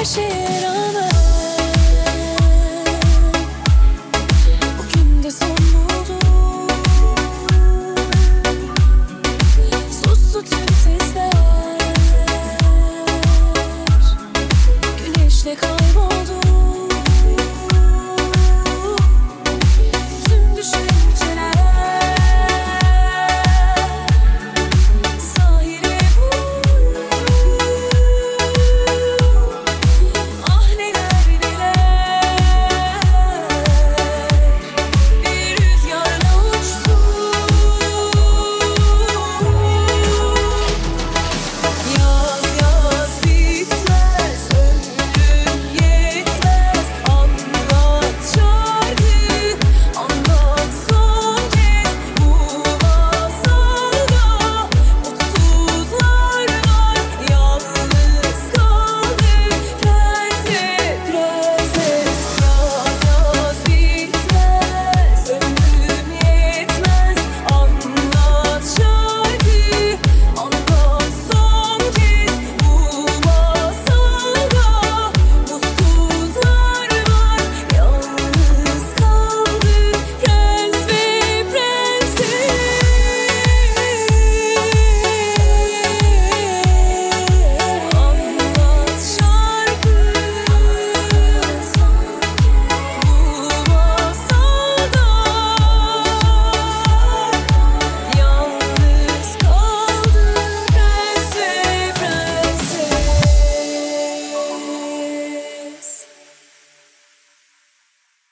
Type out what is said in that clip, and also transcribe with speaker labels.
Speaker 1: crash it on